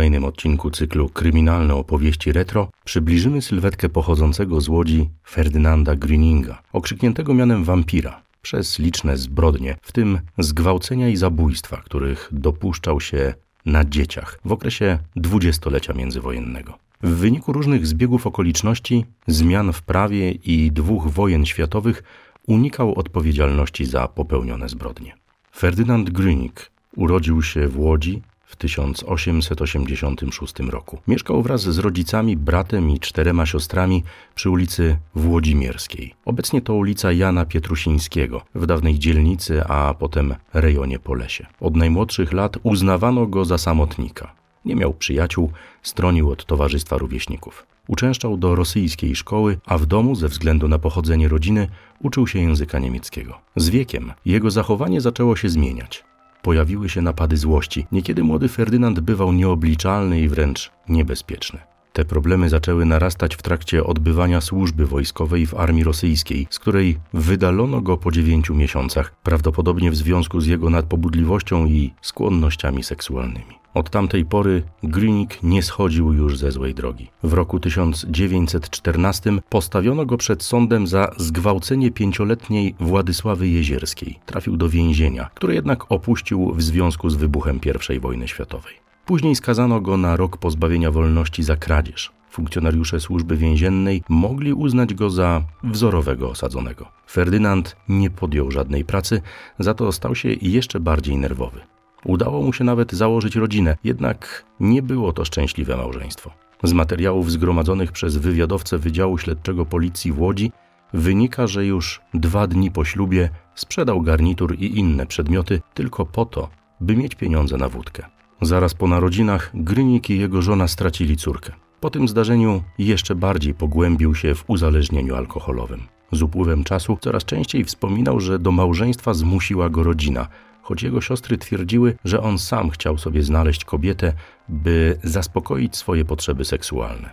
kolejnym odcinku cyklu Kryminalne opowieści retro przybliżymy sylwetkę pochodzącego z Łodzi Ferdynanda Grüninga, okrzykniętego mianem wampira przez liczne zbrodnie, w tym zgwałcenia i zabójstwa, których dopuszczał się na dzieciach w okresie dwudziestolecia międzywojennego. W wyniku różnych zbiegów okoliczności, zmian w prawie i dwóch wojen światowych unikał odpowiedzialności za popełnione zbrodnie. Ferdynand Grünig urodził się w Łodzi w 1886 roku. Mieszkał wraz z rodzicami, bratem i czterema siostrami przy ulicy Włodzimierskiej. Obecnie to ulica Jana Pietrusińskiego, w dawnej dzielnicy, a potem rejonie Polesie. Od najmłodszych lat uznawano go za samotnika. Nie miał przyjaciół, stronił od towarzystwa rówieśników. Uczęszczał do rosyjskiej szkoły, a w domu, ze względu na pochodzenie rodziny, uczył się języka niemieckiego. Z wiekiem jego zachowanie zaczęło się zmieniać. Pojawiły się napady złości. Niekiedy młody Ferdynand bywał nieobliczalny i wręcz niebezpieczny. Te problemy zaczęły narastać w trakcie odbywania służby wojskowej w armii rosyjskiej, z której wydalono go po dziewięciu miesiącach, prawdopodobnie w związku z jego nadpobudliwością i skłonnościami seksualnymi. Od tamtej pory Grynik nie schodził już ze złej drogi. W roku 1914 postawiono go przed sądem za zgwałcenie pięcioletniej Władysławy Jezierskiej. Trafił do więzienia, które jednak opuścił w związku z wybuchem I wojny światowej. Później skazano go na rok pozbawienia wolności za kradzież. Funkcjonariusze służby więziennej mogli uznać go za wzorowego osadzonego. Ferdynand nie podjął żadnej pracy, za to stał się jeszcze bardziej nerwowy. Udało mu się nawet założyć rodzinę, jednak nie było to szczęśliwe małżeństwo. Z materiałów zgromadzonych przez wywiadowcę Wydziału Śledczego Policji w Łodzi wynika, że już dwa dni po ślubie sprzedał garnitur i inne przedmioty tylko po to, by mieć pieniądze na wódkę. Zaraz po narodzinach Grynik i jego żona stracili córkę. Po tym zdarzeniu jeszcze bardziej pogłębił się w uzależnieniu alkoholowym. Z upływem czasu coraz częściej wspominał, że do małżeństwa zmusiła go rodzina, choć jego siostry twierdziły, że on sam chciał sobie znaleźć kobietę, by zaspokoić swoje potrzeby seksualne.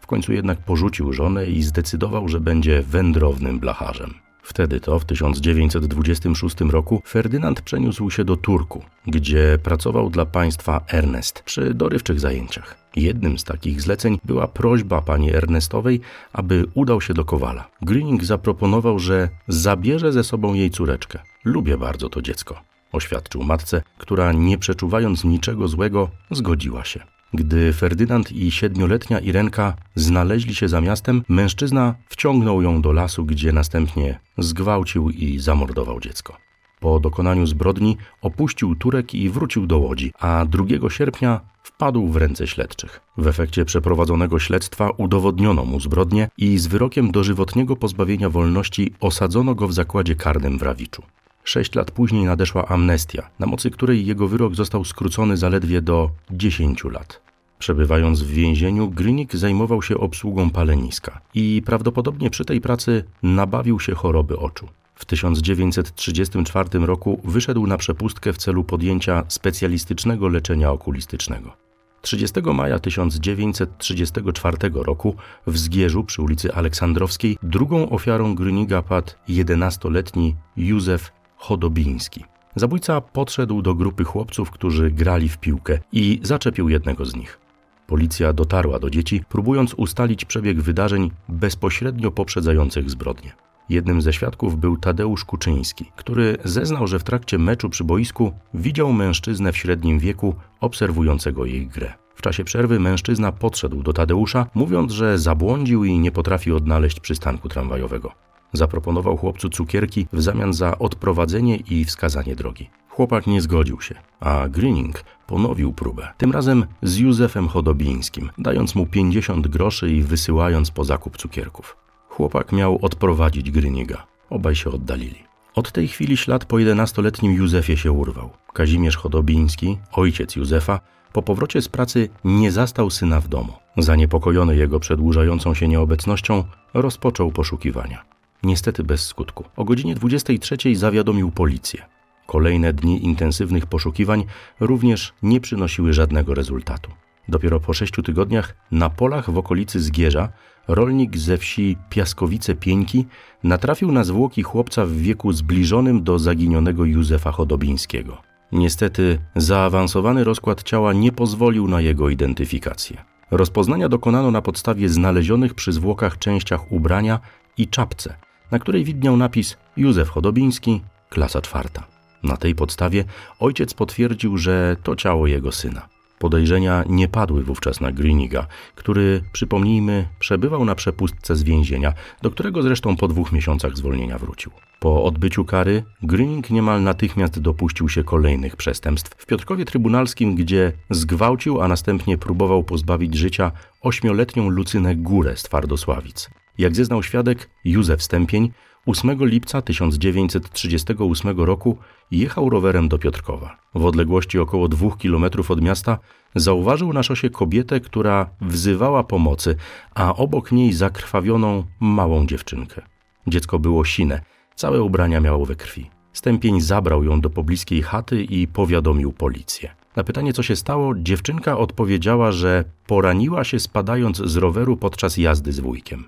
W końcu jednak porzucił żonę i zdecydował, że będzie wędrownym blacharzem. Wtedy to, w 1926 roku, Ferdynand przeniósł się do Turku, gdzie pracował dla państwa Ernest przy dorywczych zajęciach. Jednym z takich zleceń była prośba pani Ernestowej, aby udał się do Kowala. Greening zaproponował, że zabierze ze sobą jej córeczkę. Lubię bardzo to dziecko, oświadczył matce, która nie przeczuwając niczego złego, zgodziła się. Gdy Ferdynand i siedmioletnia Irenka znaleźli się za miastem, mężczyzna wciągnął ją do lasu, gdzie następnie zgwałcił i zamordował dziecko. Po dokonaniu zbrodni opuścił Turek i wrócił do Łodzi, a 2 sierpnia wpadł w ręce śledczych. W efekcie przeprowadzonego śledztwa udowodniono mu zbrodnię i z wyrokiem dożywotniego pozbawienia wolności osadzono go w zakładzie karnym w Rawiczu. Sześć lat później nadeszła amnestia, na mocy której jego wyrok został skrócony zaledwie do 10 lat. Przebywając w więzieniu, Grynik zajmował się obsługą paleniska i prawdopodobnie przy tej pracy nabawił się choroby oczu. W 1934 roku wyszedł na przepustkę w celu podjęcia specjalistycznego leczenia okulistycznego. 30 maja 1934 roku w Zgierzu przy ulicy Aleksandrowskiej drugą ofiarą Gryniga padł 11-letni Józef Chodobiński. Zabójca podszedł do grupy chłopców, którzy grali w piłkę i zaczepił jednego z nich. Policja dotarła do dzieci, próbując ustalić przebieg wydarzeń bezpośrednio poprzedzających zbrodnię. Jednym ze świadków był Tadeusz Kuczyński, który zeznał, że w trakcie meczu przy boisku widział mężczyznę w średnim wieku obserwującego jej grę. W czasie przerwy mężczyzna podszedł do Tadeusza, mówiąc, że zabłądził i nie potrafi odnaleźć przystanku tramwajowego. Zaproponował chłopcu cukierki w zamian za odprowadzenie i wskazanie drogi. Chłopak nie zgodził się, a Greening ponowił próbę. Tym razem z Józefem Chodobińskim, dając mu 50 groszy i wysyłając po zakup cukierków. Chłopak miał odprowadzić Gryniga. Obaj się oddalili. Od tej chwili ślad po 11-letnim Józefie się urwał. Kazimierz Chodobiński, ojciec Józefa, po powrocie z pracy nie zastał syna w domu. Zaniepokojony jego przedłużającą się nieobecnością, rozpoczął poszukiwania. Niestety bez skutku. O godzinie 23 zawiadomił policję. Kolejne dni intensywnych poszukiwań również nie przynosiły żadnego rezultatu. Dopiero po sześciu tygodniach na polach w okolicy Zgierza rolnik ze wsi Piaskowice Pieńki natrafił na zwłoki chłopca w wieku zbliżonym do zaginionego Józefa Chodobińskiego. Niestety, zaawansowany rozkład ciała nie pozwolił na jego identyfikację. Rozpoznania dokonano na podstawie znalezionych przy zwłokach częściach ubrania i czapce, na której widniał napis Józef Chodobiński, klasa czwarta. Na tej podstawie ojciec potwierdził, że to ciało jego syna. Podejrzenia nie padły wówczas na Greeniga, który, przypomnijmy, przebywał na przepustce z więzienia, do którego zresztą po dwóch miesiącach zwolnienia wrócił. Po odbyciu kary Greening niemal natychmiast dopuścił się kolejnych przestępstw w Piotrkowie Trybunalskim, gdzie zgwałcił, a następnie próbował pozbawić życia ośmioletnią Lucynę Górę z Twardosławic. Jak zeznał świadek Józef Stępień, 8 lipca 1938 roku jechał rowerem do Piotrkowa. W odległości około dwóch kilometrów od miasta zauważył na szosie kobietę, która wzywała pomocy, a obok niej zakrwawioną małą dziewczynkę. Dziecko było sine, całe ubrania miało we krwi. Stępień zabrał ją do pobliskiej chaty i powiadomił policję. Na pytanie, co się stało, dziewczynka odpowiedziała, że poraniła się spadając z roweru podczas jazdy z wujkiem.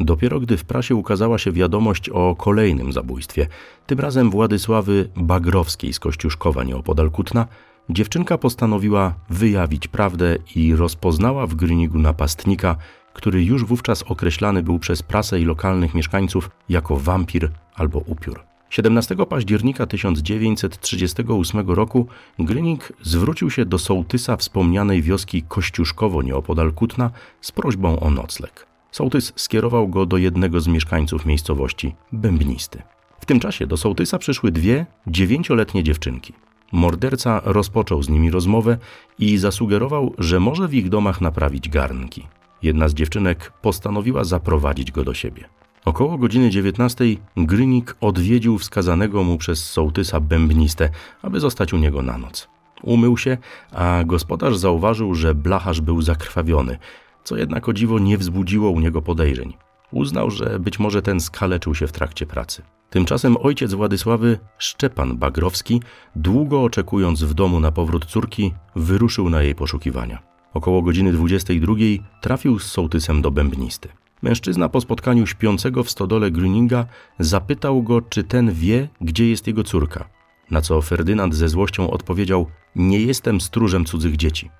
Dopiero gdy w prasie ukazała się wiadomość o kolejnym zabójstwie, tym razem Władysławy Bagrowskiej z Kościuszkowa nieopodal Kutna, dziewczynka postanowiła wyjawić prawdę i rozpoznała w Grynigu napastnika, który już wówczas określany był przez prasę i lokalnych mieszkańców jako wampir albo upiór. 17 października 1938 roku Grynik zwrócił się do sołtysa wspomnianej wioski Kościuszkowo nieopodal Kutna z prośbą o nocleg. Sołtys skierował go do jednego z mieszkańców miejscowości, Bębnisty. W tym czasie do sołtysa przyszły dwie dziewięcioletnie dziewczynki. Morderca rozpoczął z nimi rozmowę i zasugerował, że może w ich domach naprawić garnki. Jedna z dziewczynek postanowiła zaprowadzić go do siebie. Około godziny 19 Grynik odwiedził wskazanego mu przez sołtysa bębniste, aby zostać u niego na noc. Umył się, a gospodarz zauważył, że blacharz był zakrwawiony, co jednak o dziwo nie wzbudziło u niego podejrzeń. Uznał, że być może ten skaleczył się w trakcie pracy. Tymczasem ojciec Władysławy, Szczepan Bagrowski, długo oczekując w domu na powrót córki, wyruszył na jej poszukiwania. Około godziny 22 trafił z sołtysem do Bębnisty. Mężczyzna po spotkaniu śpiącego w stodole Grüninga zapytał go, czy ten wie, gdzie jest jego córka. Na co Ferdynand ze złością odpowiedział: Nie jestem stróżem cudzych dzieci.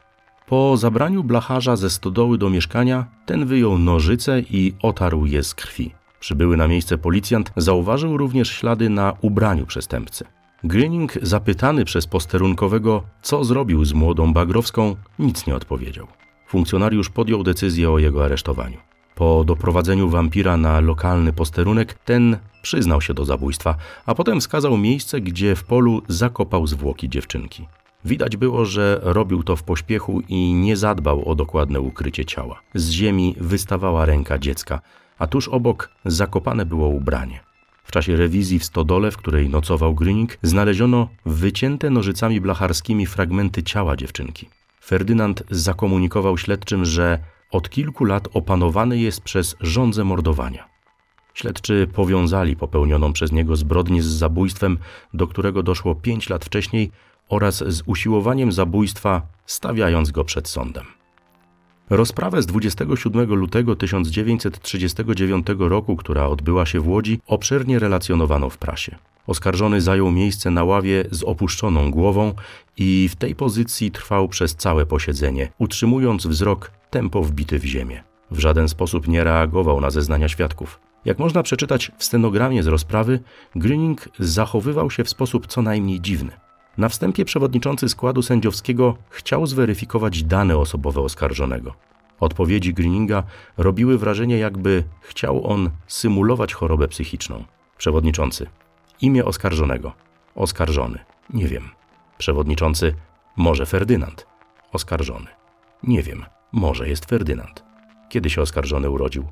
Po zabraniu blacharza ze stodoły do mieszkania, ten wyjął nożyce i otarł je z krwi. Przybyły na miejsce policjant zauważył również ślady na ubraniu przestępcy. Greening, zapytany przez posterunkowego, co zrobił z młodą Bagrowską, nic nie odpowiedział. Funkcjonariusz podjął decyzję o jego aresztowaniu. Po doprowadzeniu wampira na lokalny posterunek, ten przyznał się do zabójstwa, a potem wskazał miejsce, gdzie w polu zakopał zwłoki dziewczynki. Widać było, że robił to w pośpiechu i nie zadbał o dokładne ukrycie ciała. Z ziemi wystawała ręka dziecka, a tuż obok zakopane było ubranie. W czasie rewizji w stodole, w której nocował Grynik, znaleziono wycięte nożycami blacharskimi fragmenty ciała dziewczynki. Ferdynand zakomunikował śledczym, że od kilku lat opanowany jest przez żądzę mordowania. Śledczy powiązali popełnioną przez niego zbrodnię z zabójstwem, do którego doszło pięć lat wcześniej, oraz z usiłowaniem zabójstwa, stawiając go przed sądem. Rozprawę z 27 lutego 1939 roku, która odbyła się w Łodzi, obszernie relacjonowano w prasie. Oskarżony zajął miejsce na ławie z opuszczoną głową i w tej pozycji trwał przez całe posiedzenie, utrzymując wzrok tempo wbity w ziemię. W żaden sposób nie reagował na zeznania świadków. Jak można przeczytać w stenogramie z rozprawy, Grüning zachowywał się w sposób co najmniej dziwny. Na wstępie przewodniczący składu sędziowskiego chciał zweryfikować dane osobowe oskarżonego. Odpowiedzi Greeninga robiły wrażenie, jakby chciał on symulować chorobę psychiczną. Przewodniczący. Imię oskarżonego. Oskarżony. Nie wiem. Przewodniczący. Może Ferdynand. Oskarżony. Nie wiem. Może jest Ferdynand. Kiedy się oskarżony urodził?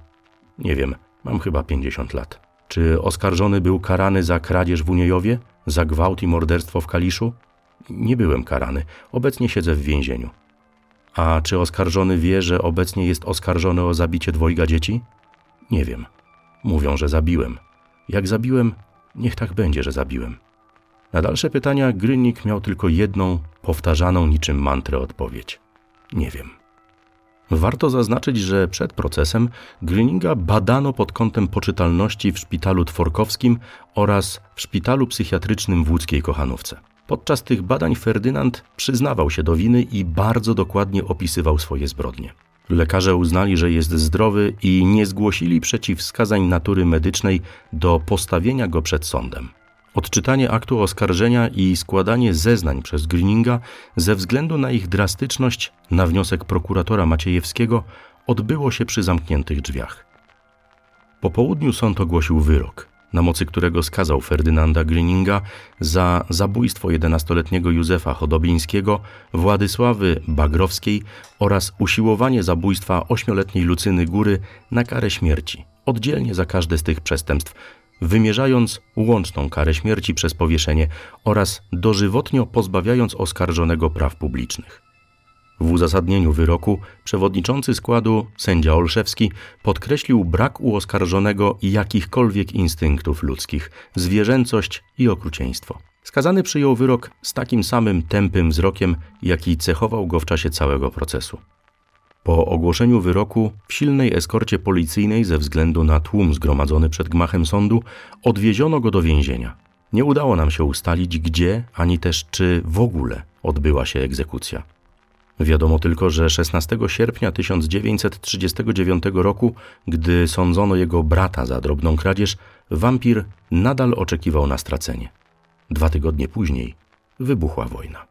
Nie wiem. Mam chyba 50 lat. Czy oskarżony był karany za kradzież w Uniejowie? Za gwałt i morderstwo w Kaliszu? Nie byłem karany. Obecnie siedzę w więzieniu. A czy oskarżony wie, że obecnie jest oskarżony o zabicie dwojga dzieci? Nie wiem. Mówią, że zabiłem. Jak zabiłem, niech tak będzie, że zabiłem. Na dalsze pytania Grynik miał tylko jedną, powtarzaną niczym mantrę odpowiedź. Nie wiem. Warto zaznaczyć, że przed procesem Gryninga badano pod kątem poczytalności w szpitalu tworkowskim oraz w szpitalu psychiatrycznym w łódzkiej Kochanówce. Podczas tych badań Ferdynand przyznawał się do winy i bardzo dokładnie opisywał swoje zbrodnie. Lekarze uznali, że jest zdrowy i nie zgłosili przeciwwskazań natury medycznej do postawienia go przed sądem. Odczytanie aktu oskarżenia i składanie zeznań przez Greeninga ze względu na ich drastyczność na wniosek prokuratora Maciejewskiego odbyło się przy zamkniętych drzwiach. Po południu sąd ogłosił wyrok, na mocy którego skazał Ferdynanda Greeninga za zabójstwo 11-letniego Józefa Chodobińskiego, Władysławy Bagrowskiej oraz usiłowanie zabójstwa 8-letniej Lucyny Góry na karę śmierci, oddzielnie za każde z tych przestępstw, wymierzając łączną karę śmierci przez powieszenie oraz dożywotnio pozbawiając oskarżonego praw publicznych. W uzasadnieniu wyroku przewodniczący składu sędzia Olszewski podkreślił brak u oskarżonego jakichkolwiek instynktów ludzkich, zwierzęcość i okrucieństwo. Skazany przyjął wyrok z takim samym tępym wzrokiem, jaki cechował go w czasie całego procesu. Po ogłoszeniu wyroku w silnej eskorcie policyjnej ze względu na tłum zgromadzony przed gmachem sądu odwieziono go do więzienia. Nie udało nam się ustalić, gdzie ani też czy w ogóle odbyła się egzekucja. Wiadomo tylko, że 16 sierpnia 1939 roku, gdy sądzono jego brata za drobną kradzież, wampir nadal oczekiwał na stracenie. Dwa tygodnie później wybuchła wojna.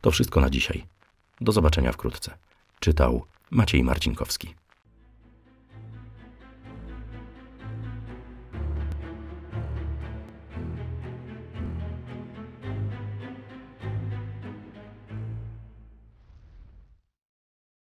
To wszystko na dzisiaj. Do zobaczenia wkrótce. Czytał Maciej Marcinkowski.